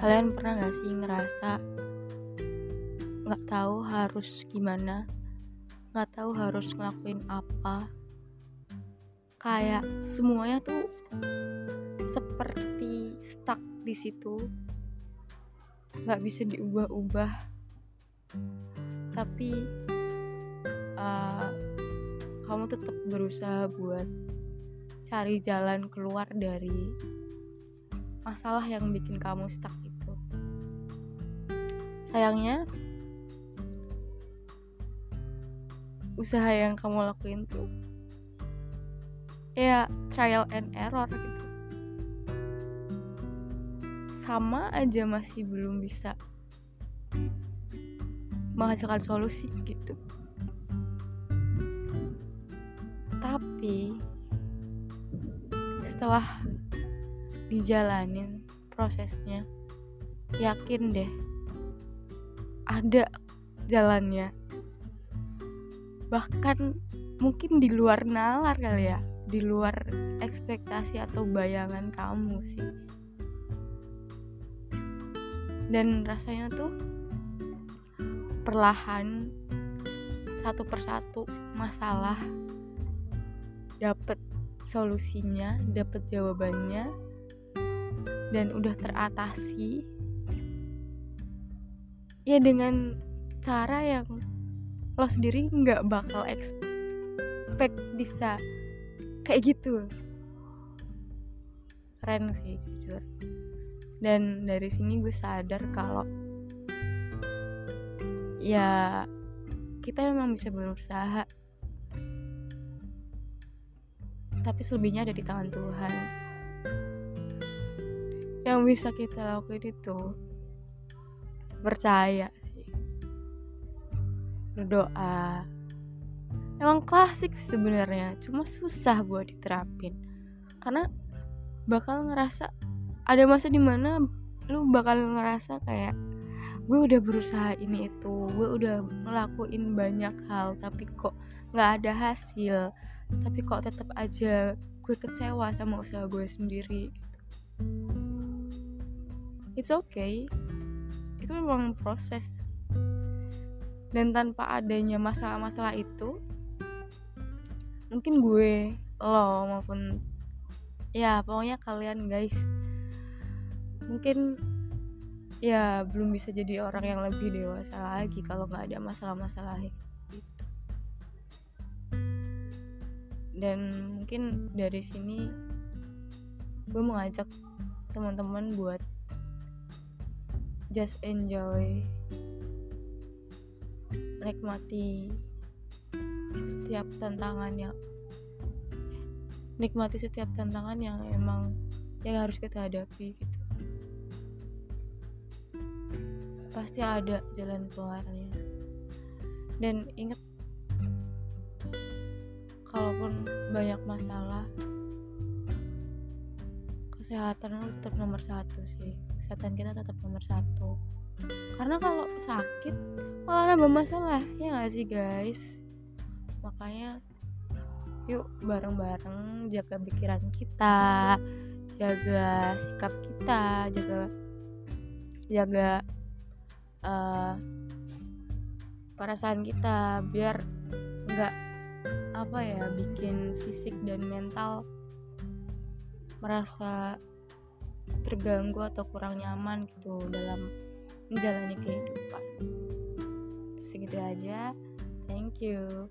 gak sih ngerasa nggak tahu harus gimana? Nggak tahu harus ngelakuin apa? Kayak semuanya tuh seperti stuck di situ. Nggak bisa diubah-ubah. Tapi uh, kamu tetap berusaha buat cari jalan keluar dari masalah yang bikin kamu stuck sayangnya usaha yang kamu lakuin tuh ya trial and error gitu. Sama aja masih belum bisa menghasilkan solusi gitu. Tapi setelah dijalanin prosesnya yakin deh ada jalannya. Bahkan mungkin di luar nalar kali ya di luar ekspektasi atau bayangan kamu sih. Dan rasanya tuh perlahan satu persatu masalah dapet solusinya dapet jawabannya dan udah teratasi ya dengan cara yang lo sendiri nggak bakal expect bisa kayak gitu. Keren sih jujur. Dan dari sini gue sadar kalau ya kita memang bisa berusaha. Tapi selebihnya ada di tangan Tuhan. Yang bisa kita lakuin itu percaya sih. Berdoa. Emang klasik sih sebenarnya cuma susah buat diterapin. Karena bakal ngerasa ada masa di mana lu bakal ngerasa kayak gue udah berusaha ini itu gue udah ngelakuin banyak hal tapi kok nggak ada hasil tapi kok tetap aja gue kecewa sama usaha gue sendiri gitu. It's okay itu memang proses. Dan tanpa adanya masalah-masalah itu mungkin gue lo maupun ya pokoknya kalian guys mungkin ya belum bisa jadi orang yang lebih dewasa lagi kalau nggak ada masalah-masalah itu. Dan mungkin dari sini gue mengajak teman-teman buat just enjoy. Nikmati setiap tantangan yang nikmati setiap tantangan yang emang yang harus kita hadapi gitu. Pasti ada jalan keluarnya. Dan inget kalaupun banyak masalah kesehatan lu tetap nomor satu sih kesehatan kita tetap nomor satu. Karena kalau sakit malah nambah masalah ya gak sih guys? Makanya yuk bareng-bareng jaga pikiran kita jaga sikap kita jaga jaga uh, perasaan kita biar nggak apa ya bikin fisik dan mental merasa terganggu atau kurang nyaman gitu dalam menjalani kehidupan. Segitu aja. Thank you